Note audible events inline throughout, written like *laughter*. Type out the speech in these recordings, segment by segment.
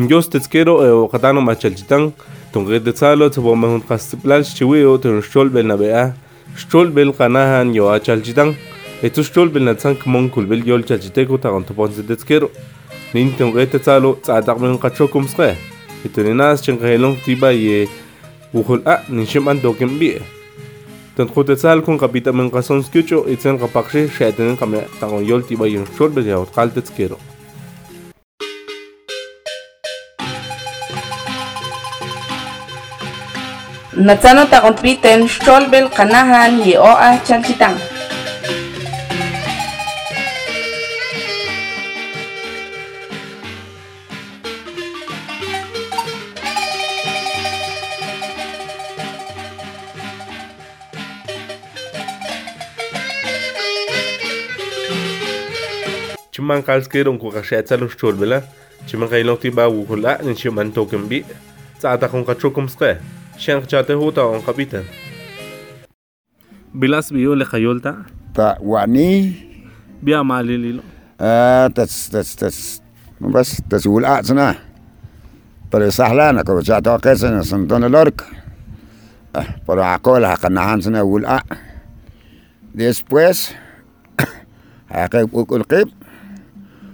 unyostetzkero okatano machalchitan tonguetetzalo tzopomejuntkastiplal xchiwi'o tonxcholbel nabea xcholbel kanahan yoachalchitan etzos xcholbel natzan kmon kulbel yolchalchiteko takontopontzetetzkero nin tonguetetzalo tza'ataqmejunkachokomsqe itoninas chenqajelon tiba ye wujul'a' ninxim'an token bi'e تنخوتسالكم قبيتا من قصون سكيتشو إتسان قبقشي شاتنين قمي تغيول تيبا ينشور بجاوت قال تتسكيرو נצאנו את האונפיטן שולבל קנהן יאוה צ'לקיטן Cuman kalau sekiranya aku kasih aja lu cuci cuma cuman kalau tiba wukula kula, nanti cuman token bi, saat aku kacau kum. شنخ جاته هو تاون قبيتن بلاس بيو لخيول تا تا واني بيا مالي ليلو آه تس تس تس بس تس ولا اعزنا بل سهلانا كو جاتو قيسن سنتون لورك آه بلو عقول حقنا هانسنا ولا ديسبويس حقيب وكل قيب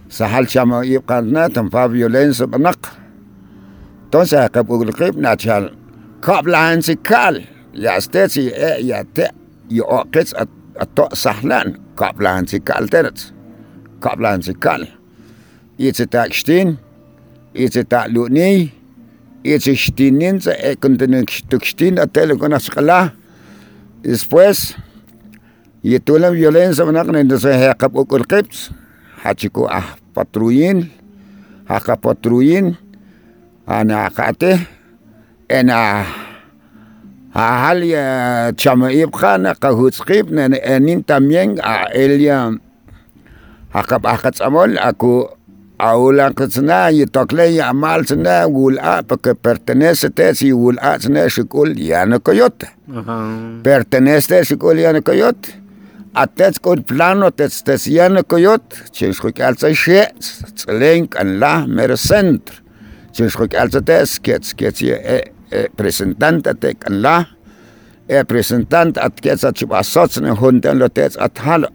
سهل شما يبقى نتم فا فيولينس بنق تونس حقيب وكل قيب ناتشال قبلها انسكال يا استاذي ايه يا تا يؤقت اتو سهلان قبلها انسكال تنت قبلها انسكال يتتاك شتين يتتاك لوني يتتاك شتينين تا ايه كنت نكشتك شتين اتالي كنا سخلا اسبوس يتولم يولين سمناقنا اندسو هيقب اكل قبس حاتيكو اه patruin haka patruin ana akate أنا ahal chamaib jana kajutzkib nin también a elia akap akatzamol aku aulan katzna y tokley amal tsna wul'a porque pertenece tes y wul'a tsna shikul yana coyote pertenece shikul yana coyote atets kul plano tets tes yana coyote chishkuk alza she tslenk an la mer centro chishkuk alza tes kets kets representante tecanla representante atquetza chipasotz ne juntelotez atjalo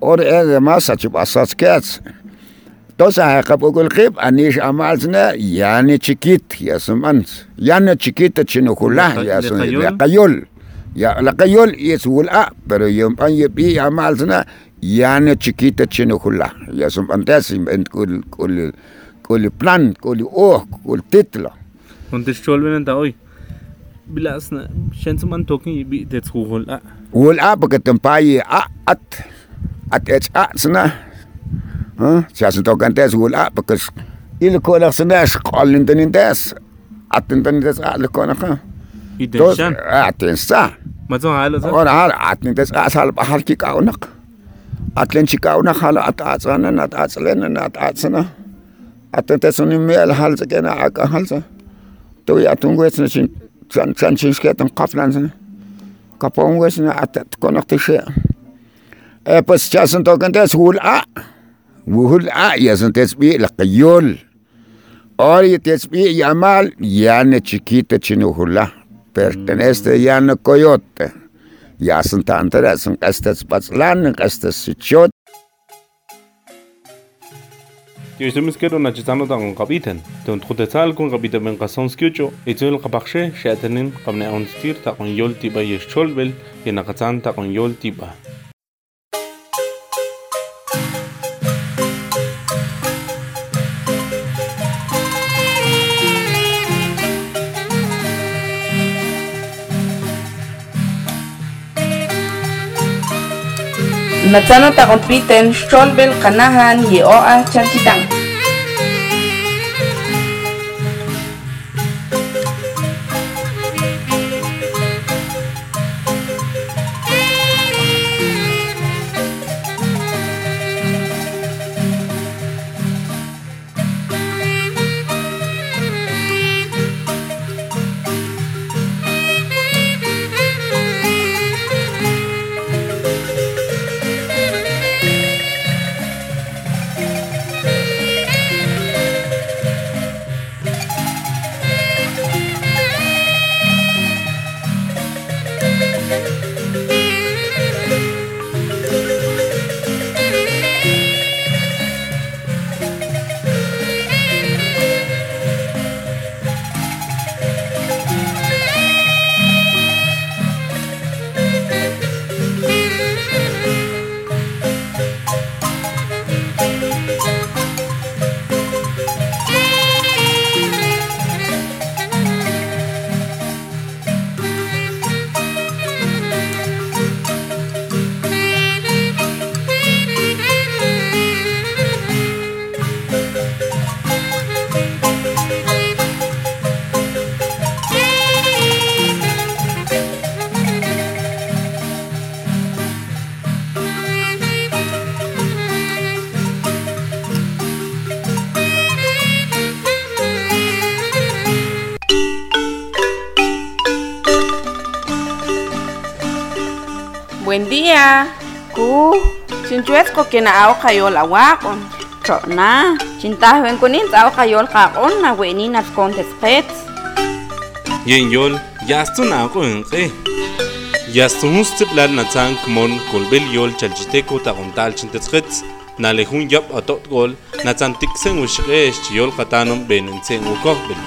or es demás achipasotz quetz entonces ajacapuculquip anish amalzne ya ni chiquit ya sumans ya ni chiquita chinujula ya son la cayol ya la cayol y es wula pero yompan yepi amalzna ya ni chiquita chinujula ya sumantes kul kul kul plan kul oh kul título والشغل تاعي بلاسنا شنس من توكي بي تتسخول ا ولا بكتم باي ا ات ات اتش ا سنا ها شاسن توكان تاس ولا بكس إلى كونك سناش قال انت نتاس ات انت نتاس ا لكونك يدنشان ا تنسا ما زون على زون على ات نتاس ا سال بحر كي كاونك atlen chikauna hala at atsana nat atslena nat atsana atentesuni mel halsa kena aka halsa tuyatun wetz nech tlan tlanchixkej tonkatlan kapon wetz hasta tikonojtixia e pues chasontokentetz wul'a wul'a yasontezb'ilaj yol ora yatetzb'i yamal ya nechiquita chinujulaj pertenece ya nocoyote ya son tantas son estas patzlan estas sichot يسمسكر ونجزانو دان قبيتن تون تخد تال كون قبيتا من قصون سكيوتشو يتون القبخشة شاتنين قمنا أون ستير تاقون يول تيبا يشتول بل ينقصان تاقون يول تيبا נתן אותה רבי תן שול בן חנהן יאועה צ'נקיטן chinchuet ko kinaaw kayol awakon. Tro na, chintahwen ko nin tao kayol kakon na weni na kontes pet. yen yol yastu na ko enqe yastu hustiblan na tsan kmon kolbel yol chalchiteko taqontal chintetsqets na lehun yap atot gol na tsan tiksen ushqesh yol qatanom benensen ukohbel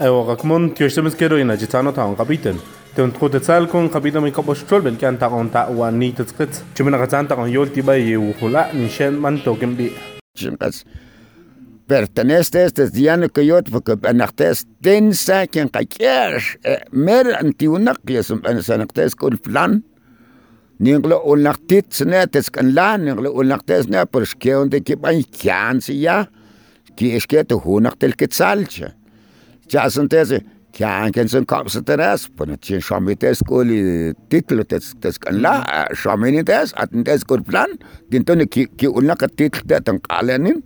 ايوا غاكمون تيوشتمس كيرو ينا تون تخو تسالكون قبيدا مي كبوش تشول بل كان تاقون تاقوا ني تتقت جمنا غتان تاقون يول تيبا يوخولا نشان من توقن بي. جم قس برتنست است از یان کیوت فک بنخت است دن ساکن قیش مر انتی و نقی است che anche in corso terrestre, poi ci sono i tescoli, i titoli tescoli là, ci sono i tescoli, ci sono i tescoli plan, di tutto chi una che titoli di un calenin,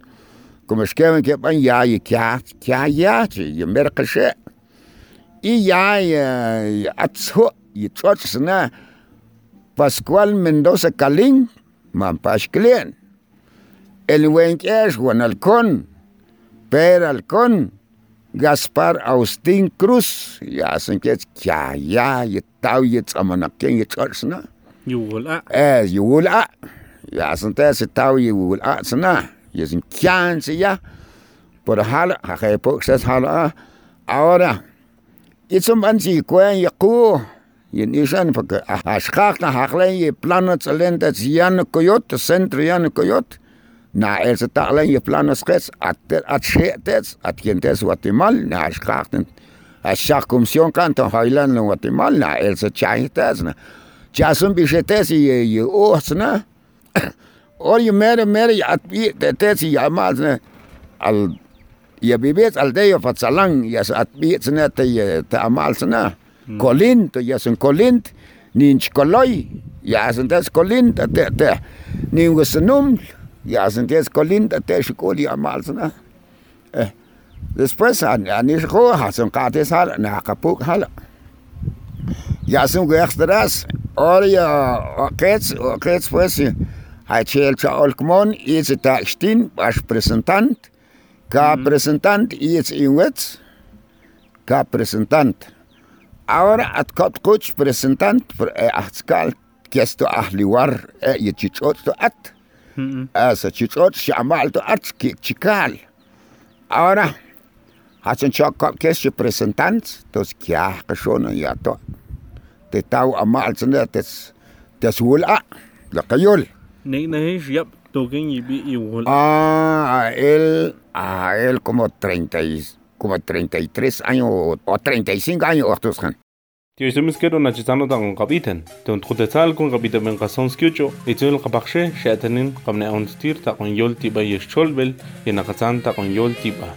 come scrivono che poi già i chia, chia, chia, chi, i mercasce, Mendoza Calin, ma un pasquale, e lui è per alcun, Gaspar Austin Cruz, ya sanket kya ya ye tau je tsamanaken Je tsarsna. Yuwula. Eh, yuwula. Ya santet se tau ye wuwula tsana. Ye sin kyan se ya. Por hala, haje pok ses hala. Ahora, je bansi je ye ku. Ye nisan naar ashkak na je planat dat at yan koyot, centrum yan koyot. när Else Darling planas res att att sketes att gentes Guatemala när skarten a circumcision kanton Highland Guatemala när Else chaitas na chasun bichetes i *clears throat* i osna och ju mer mer att vi tetes i amal na. Al ya vives al deyo fatsalang ya at vi sna te te amal sna kolint Och jag sun kolint ninch koloy ya sun tes kolint te te ningusunum Ja, sind ಯಾಸನ್ಕೇಸ್ ಕೊಲ್ಲಿಂದ ತೇಶ ಕೋಲಿ ಅಮಾಲ್ಸನ Después, anis ko, hasun katis hal, nakapuk ne, hal. Yasun ko extras, or oh, ya kets, oh, kets oh, pues, hachel cha olkmon, da stehen, as Präsentant, ka mhm. Präsentant, presentant, in inwets, ka presentant. Ahora at kot kuch presentant, atskal, äh, kesto ahliwar, yichichot äh, to at. Asa chichot xamalto arts chical. Ahora hacen chocop que se presentantes, tos kia kashona ya to. Te tau amal tsne tes tes wula la kayol. Nei nei yap token y bi y wula. Ah, él a él como 30 como 33 años o 35 años, Ortuzhan. han. تيوشتمس كيرو نا جيتانو تاون قبيتن تون تخوت تسال كون قبيتن من قصون سكيوچو يتون القبخشه شاتنين قمنا اون ستير تاون يول تيبا يشول بل ينا قصان تاون يول تيبا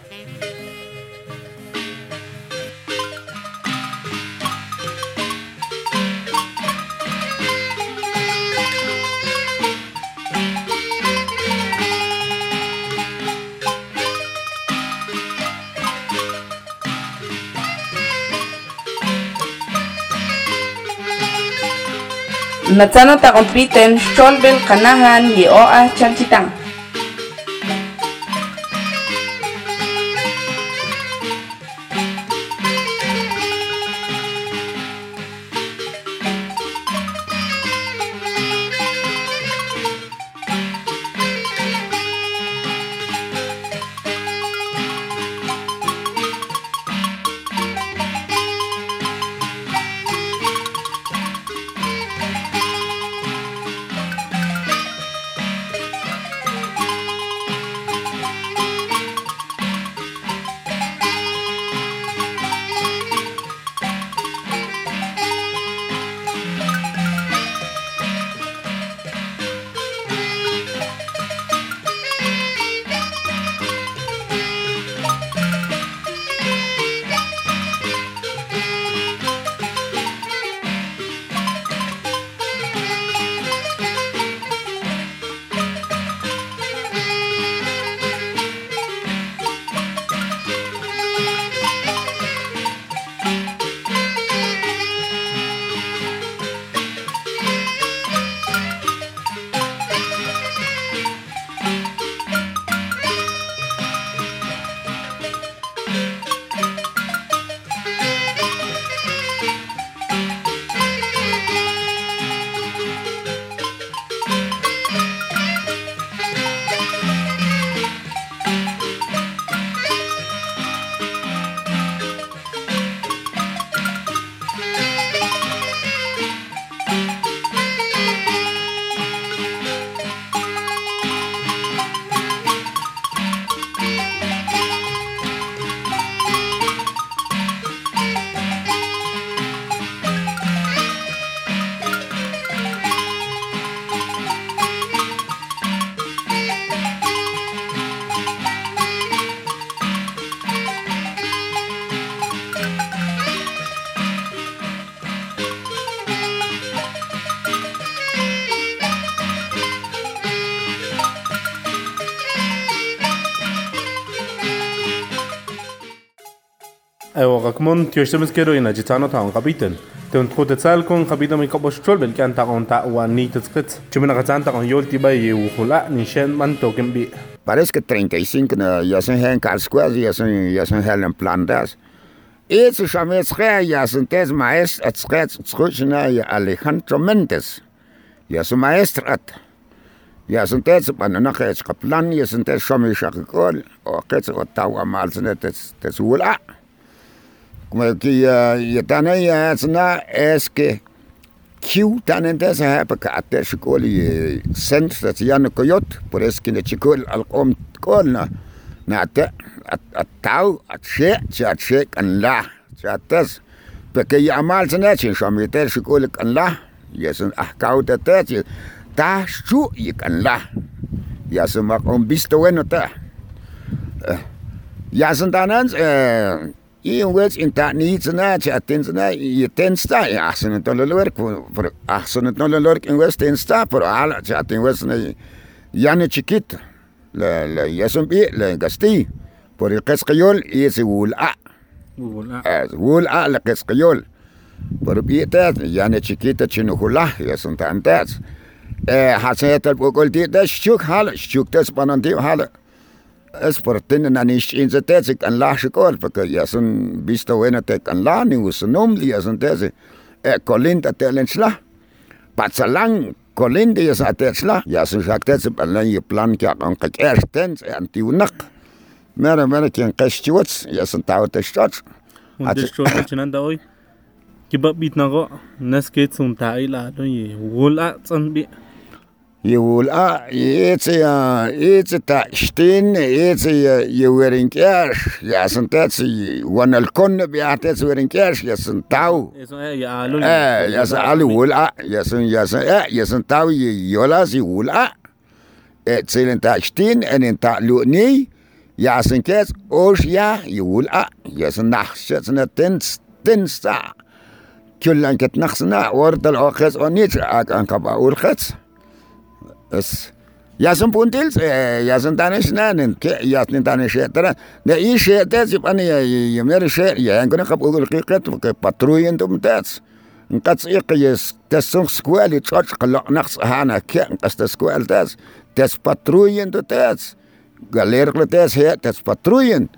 Natsano ta kompliten, cholbel kanahan, yeo ah chalchitang. evo gakmun tioshtem skero ina jitano taon kapiten tun khut tsal kon kapito mi kaposh chol bel kan taon ta wa ni tskets. Chimena gatsan taon yol tiba ye u khula ni shen man token bi parece que 35 na ya sen hen kalsquaz ya sen ya sen helen plantas Ets shamet khaya ya sen tes maest atskets tsuchna ya Alejandro Mendes ya su maestrat Ja, sind jetzt bei einer Nacht jetzt Kaplan, jetzt sind jetzt schon mich schon gekommen. Oh, jetzt wird da mal sind jetzt das Ula. ja tänne jäätsenä äske kiutanen tässä häpäkaat tässä kuoli sentra se jannukko jot por eskine chikol alqom kolna näitä at tau at she at she kan la. Chatas peke yamal sana chin shamite shikol kan la. Yesen ahkauta tachi ta shu kan la. Yasen maqom bisto bueno ta. Yasen tanans eh Y un güey en tanitsna, chatensna, y tensta, y hacen en todo el lugar, pero hacen en todo el lugar, en güey tensta, pero ah, ala, chaten güey, ya no chiquita. La, la, ya son pie, la gastí, por el cascayol y ese gula. Es gula, la cascayol. Pero pie, ya no chiquita, chinujula, ya son tantas. Eh, hacen el poco el tío, shuk, jala, shuk, tes panantio, jala. sporten na ni in der tezi kan laši kol, pa ja sem bisto vena te kan lani usunomli, ja sem tezi, e kolinda te lenčla, pa calang kolinde ja sa tečla, ja so šak tezi pa len je plan, kja kan kak erstens, antiunak. Mera, mera, kien kestiuc, ja sem tau te štoč. Und das schon an der Oi. Gib ab mit nach, nes geht's um Teil, also je wohl an. يقول آه يتس يا يتس تا شتين يتس يا ورينكاش يا سنتاتس وأنا الكون بيعتس ورينكاش يا سنتاو. آه يا سن يقول آه يا سن يا سن آه يا سنتاو يولاس يقول آه تا شتين ان تا لوني يا سنكاس أوش يا يقول آه يا سن نحش سنة تنس تنس تا كل انك تنخسنا ورد العوخس ونيت انك باول خس ያስንፑንቲልጽ ያስንታነሽናንን ያስንታነሸጠራ ደኢ ሸጠጽ ይጳን የምር ሸጥ የንክነ ከብኡል ቂቀት ፓትሩይን tumtats እንቀጽኢቅ የስተስንክ ስኩዌል ይጮጭ ቅሎቅናቅ ጽሃና ኬ እንቀስተ ስኩዌል ተጽ ተስ ፓትሩይን ቱተጽ galer kletes het tets patruien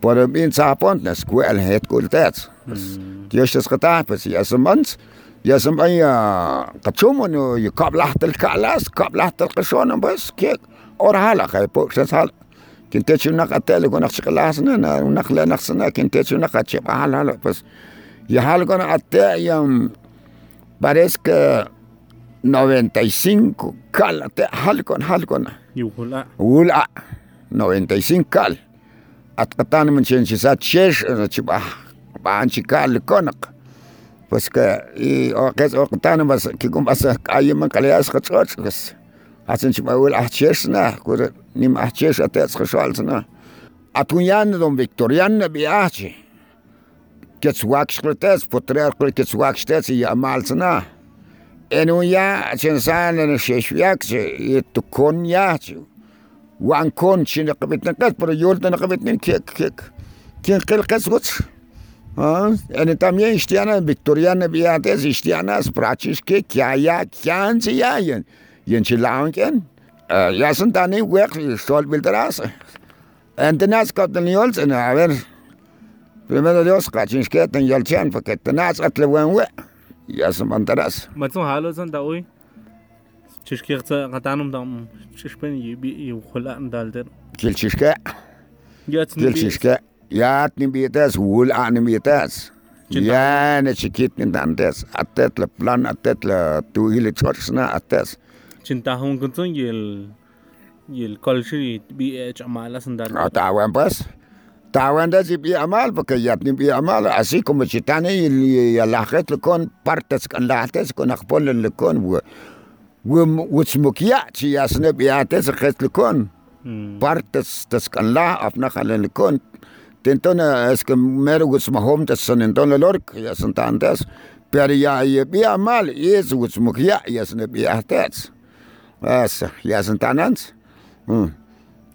por bin sapont na skuel het kultets tioshtes katapes yasemans qata pues ya son mans يا سمعي قتشومون يقابلحت الكعلاس قابلحت القشون بس كيك؟ اور حالا خاي بوكسس حالا كنت شو نقا تالي كون اخشق لاسنا ونقلا نقصنا كنت شو نقا تشيب حالا حالا بس. يا حالا كون اتا يوم parece que 95 cal halkon halkon Yuhula. wula 95 cal at katan man chen si sa chesh chiba ban chikal konak pues que y o que o que tan vas que con vas a ir más que hacen si me vuelve a hacer na que ni me hacer a na a tu ya no don victoriano ne viaje que su axcretes potrear con que su y amal na en un ya sin san en ese y tu con wan kon chin qabit nakat pero yul tan qabit nin kek kek. Kin qil qas Ene tam je ištjana, viktorijana bi ja des ištjana, spračiške, kja ja, kjan si ja, jen, jen si launken. Ja sam da ne uekli, sol bil terasa. Ente nas kapten jolsen, a ver, primero Dios, kačinške, ten jolsen, porque ten nas atle buen ue. Ja sam an terasa. Ma zum halo zan da ui? Češkir ca gatanum dam, češpen jibi i ukhula'n dalder. Kil češke? Kil češke. Ni bietas wul an bietas ya ne chiquit ni dantes atet le plan atet le tu ile chorsna ates Chinta hon kunsun yel yel culture bi eh chamala san dal. tawan pues tawan da si bi amal porque ya ni bi amal así como chitane y la gente con partes con la tes con akpol le con wo wo wutsmukia chi asne bi ates gente con partes tas kan Ten tona es que mero guts mahom tas san en tona lork ya san tantas per ya ye bia mal is guts muk ya ya san bia tats. As ya san tanans. Mm.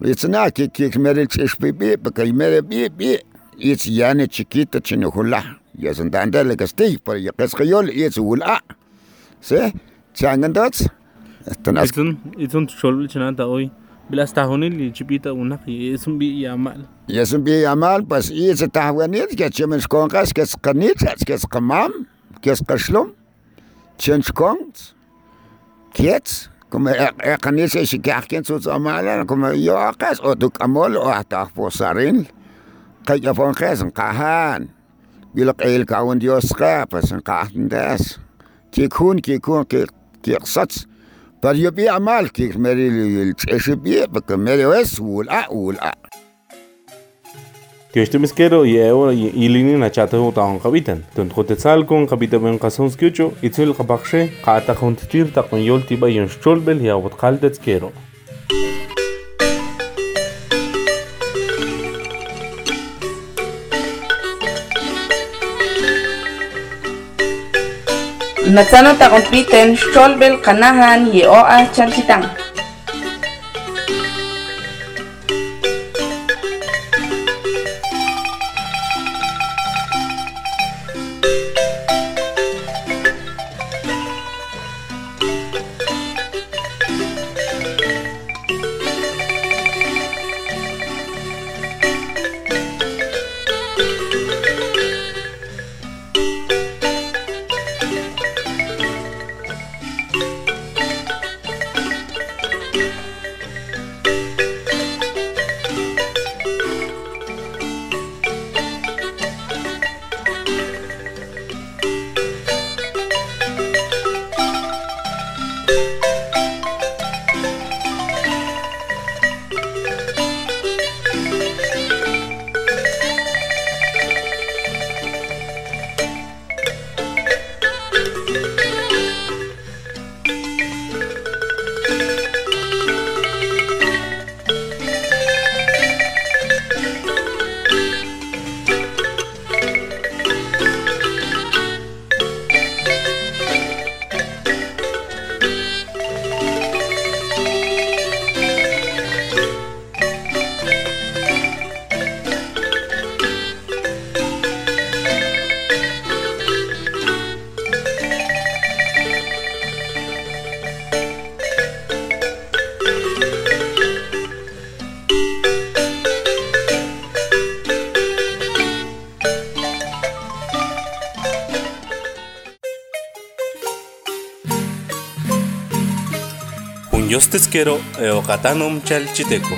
It's na ki ki mero chish bi bi porque mero bi bi it's ya ne chiquita chino hula. Ya san tantas le castig por ya es que yo it's hula. ¿Sí? ¿Changan tots? Están Itun itun chol chinanta hoy. بالاستهونين اللي جبيتا ونقي اسم بي يعمل يسم بي يعمل بس إيه ستهونيت كتش من شكونقاس كتش قنيت كتش قمام كتش قشلم تشن شكونت كيتس كما اقنيت شي كاح كنت سوت امالا كما يو اقاس او دوك امول او حتى فوسارين قي افون قاس قهان بيلق ايل كاون ديوس قا بس قاحن داس كيكون كيكون كيقصص Per jubija Malti, merili il-ċeċibija, bekk meri eswu l-aqwu l-aqwu. Kiex miskero jew e ilini nachata e hu taħon qabitan. Tunt qotetzal kun qabita ben qasun skuchu itzul qabaxhe qata khun tchir taqon yol tiba yon shulbel ya ja, wat qaldet kero. Natsano ta kumpliten Sholbel Kanahan Yeoa Chanchitang. yostitzkero eokatanum chalchiteco.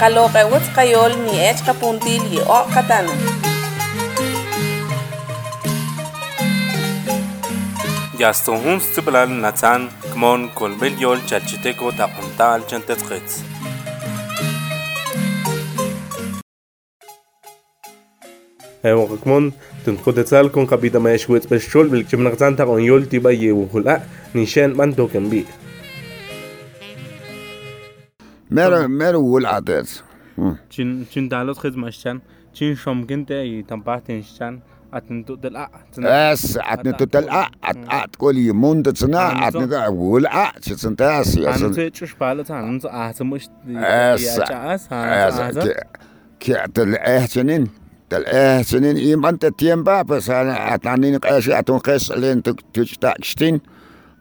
Kalokewatz kayol ni echka puntil y okatanum. Yastonhun stiplal natzan kmon kolbel yol chalchiteco tapuntal chantetzketz. Evo, kmon ton khotetzal kon kabita ma yeshwetz beshol bil chimnaqtan ta kon yol tiba yewhula nishan man token bi. mero mero ula das chin chin dalos khiz mashan chin shomkin te y tampatin shan atin tu del a es atne total a at at koli mund tsna atne ga ula chitsantas ya an se chush pala tan uns a smush es ya chas es ha que que tel ehsenin tel ehsenin i mante tiemba pues atanin qashi atun qes len tu tuchta stin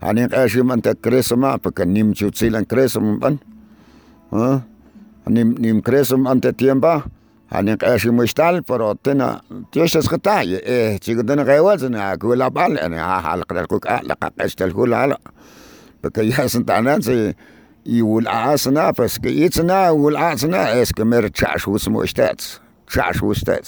anin qashi mante kresma porque nim chutsilan kresma ban ha nim nim kresma ante tiemba anin qashi mushtal pero tena tishas qatay eh chigdana qaywazna kula bal ana halqa kuk ala qastal kula ala porque ya santanan se يقول عاصنا بس كيتنا يقول عاصنا اس كمر تشاش واسمه اشتات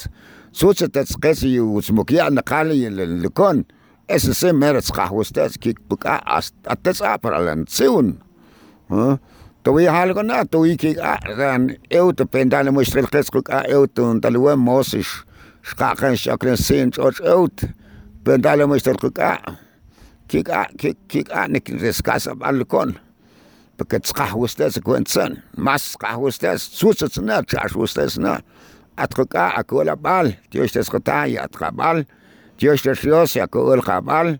تشاش وستات سوتس تتسقسي واسمك يعني قالي لكون اس سي مر تسقح وستات كيك بقى اتسابر على نسيون ها توي حالكنا توي كيك ان ايو تبندال مشتري قسك ايو تنتلو موسش شقاقن شكل سين تشوش اوت بندال مشتري كيك كيك كيك انك رسكاس بالكون porque tsqahwustas kuentsan mas tsqahwustas tsutsna chashwustasna atqa akola bal tiostas qatay atqabal tiostas dios yakol qabal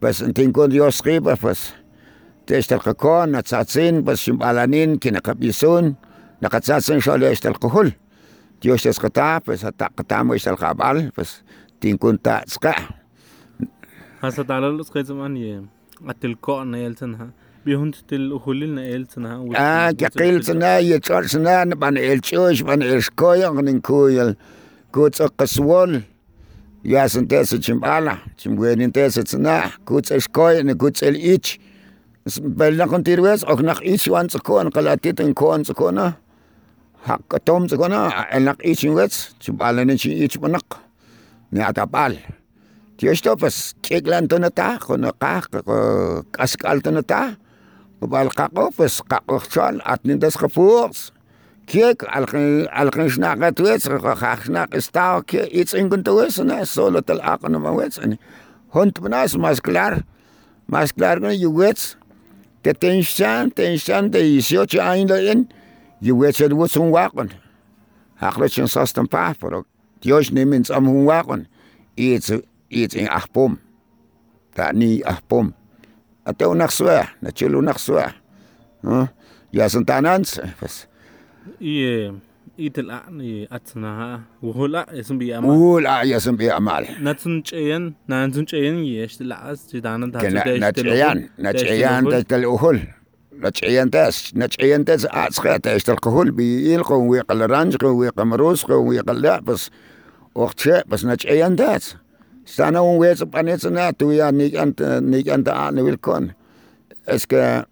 pues entin con dios riba pues Textalcacon, natzatzin, pues ximbalanin, kinakapisun, nakatzatzin xole extalcohol. Dios texcata, pues atacatamo extalcabal, pues tinkunta tzka. hasa talalos qaysaman ye atil ko na elsan ha bihunt Bihuntil Hulina Elzena. Ah, Kakilzena, Yetzolzena, Ban Elchush, Ban Elchkoyang, in Kuyel, Kutz Okaswol, Yasin Tese Chimbala, Chimguenin Tese Zena, Kutz Elchkoyen, Kutz El Ich. Weil nach und Tirwes, auch nach Ich waren zu kommen, Kalatit und Kohn zu kommen, Hakatom zu kommen, nach Ich in Wetz, Chimbala nicht in Ich Manak, Neatapal. Tiyos to, pas, kiklan to na ta, kung nakak, kaskal to na ta. ובעל חקופס, חקוכשון, אתנידס חפורס. Kijk, algen snak het wetsen, gach snak is taal, iets in kunt wetsen, hè, zo dat al aken om um wetsen. Hond benas, mas klaar, mas klaar kun je wets. Te tenshan, tenshan, te isjotje einde in, je wets het woets hun een hun. Iets, in. Dat niet. أتو نخس واع نتشيلو نخس واع يا سنتانانس بس إي إي تل أعني أتنا ها وهلا يسم بي أمال وهلا يسم بي أمال نتنشين نانزنشين يش تل أس جدانا تاسو دايش تل نتشعيان نتشعيان تاش تل أهل نتشعيان تاس نتشعيان تاس أس خيا تاش تل قهول بي يلقو ويقل رانج ويقل مروس ويقل لا بس وقت شيء بس نتشعيان تاس Sana un wes panet na tu ya ni ant ni ant an wil kon. Es que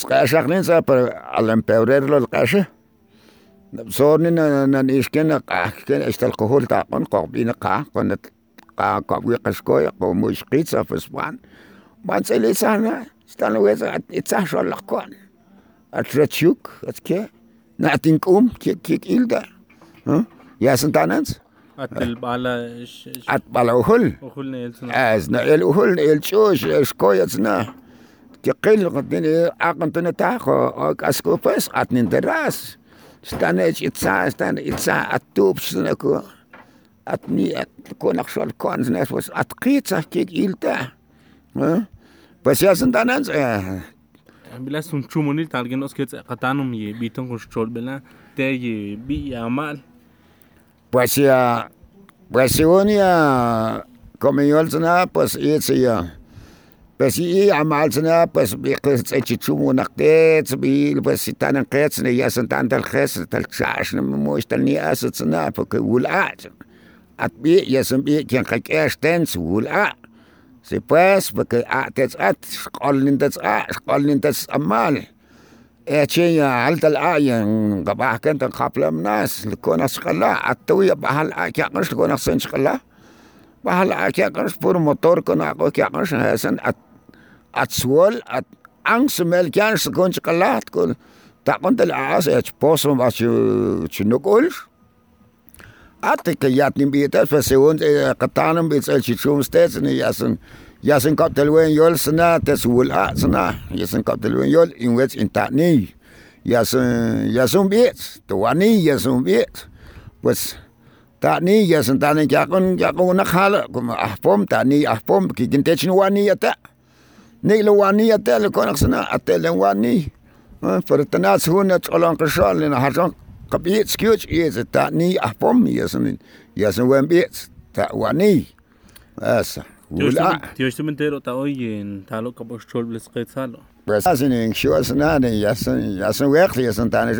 Skashaknin sa per al empeorer lo kashe. Sorni na na isken na ka ken estal kohol ta kon ko bina ka kon ka ka wi kaskoy ko mo skitsa feswan. Man se le sana stan wes at itsa shol kon. At rechuk at ke na tinkum ke ke ilda. Huh? Atbala Atbala uhul. Uhul neeltsna. Asna el uhul neeltsush eskoyatsna. Kikil qatni aqan tuna taaqo askufas qatni deras. Stana itsa stana itsa atub stana ko. Atni at konaq shol kon znes was atqitsa kik ilta. Pues ya sind dann بلاس تشومونيل تالجين اوسكيتس قطانم يبيتون كنش تشول بلا تاي بي اعمال Pues ja, pues según ja, como yo al sonar, pues y se ja. Pues y amal sonar, pues vi que se chichumo nactet, vi pues si tan anqets ne ja sind an der Khess, tal chash ne mo ist ni as sonar, porque wulat. At bi ja sind bi kan kak erstens wulat. Si pues, porque at at at, skolnin das at, skolnin das amal. اتشي عالت الاعين قباح كنت قبل الناس لكون اسقلا اتوي بها الاكي قرش لكون اسقلا شقلا بها الاكي قرش بور موتور كون اكو كي قرش هسن ات اتسول ات أنس مل كان سكون شقلا تقول تقند الاعاس اتش بوسم باش تشنقول أتك ياتني بيتا فسيون إيه، قطانم بيتسل شي تشوم ستيتس ني ياسن Ya sin kap telwen yol sena te suul a sena. Ya sin kap telwen yol in wets in ta ni. Ya sin ya sin biets. Tu wa ni ya sin biets. Pues ta ni ya sin ta ni nak kun kya kun na khala kum ah pom ta ni ah pom ki kin te ya tak. Ni lo wa ni ya tak ah, le kon sena atel te len ni. Eh, per ta na su na tsolan kshal le na ha jong. Kapiet skuch is ta ni ah pom ya sin ya sin wen biets ta wa ni. Asa. Tioshtumentero ta oyen talo kapos cholbles qetsalo. Brasin en shos nane yasan yasan wexli yasan tane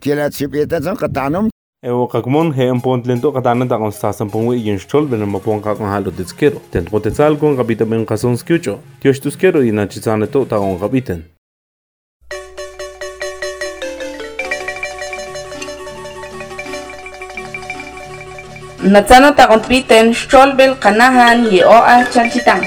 kila ah. chipeta zan qatanum Evo kakmon he en pontlento katana ta konstasan ponwe yin shtol benen ma pon kakon halo tetskero. Tent potencial kon kapita ben kasons kyucho. Tioshtuskero ina chitsane to ta on kapiten. Natsano ta kumpliten, sholbel kanahan yeoa chanchitang.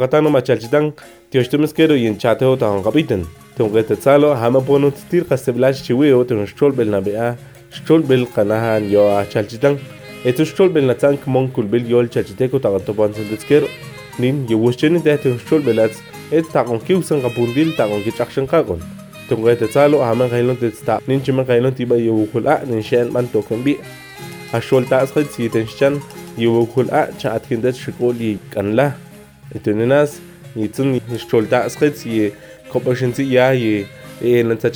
Katano machalchitan tiochtemeskero yin chateo tahon kapiten tungete tsalo hama pono tir kaseblash chiweo tun shol bel nabea shol bel kanahan yo a chalchitan etu shol bel natsan kmon kulbel yol chalchiteko taganto pansendeskero nin yewushcheni te tun shol belats et tagon kiusan kapundil tagon kichakshan kakon tungete tsalo hama kailon tetsta nin chima kailon tiba yewukula nin shen man token bi a shol ta askhit si tenshchan yewukula Entonces nas ni tsun ni cholta skits ye kopashin si ya ye e lan sa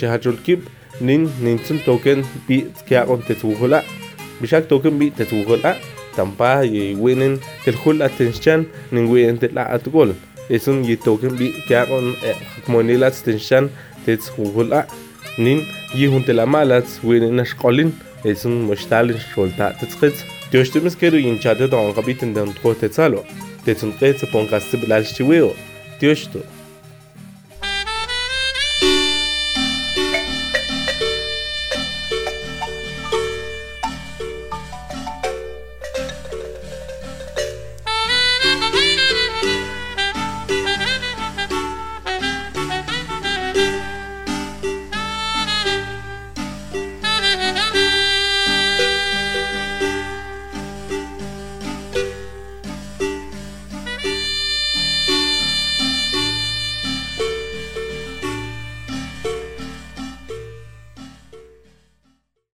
kip nin nin token bi kya kon te bishak token bi te tampa ye winen tel khul atenshan nin winen tel atgol esun ye token bi kya kon e monela atenshan te nin ye huntela malats winen ashqolin esun moshtalin cholta te tskits Dios stimmt es in Chatte da und Rabiten dann droht. Deci în creță pe un casibil al știu eu. Te știu.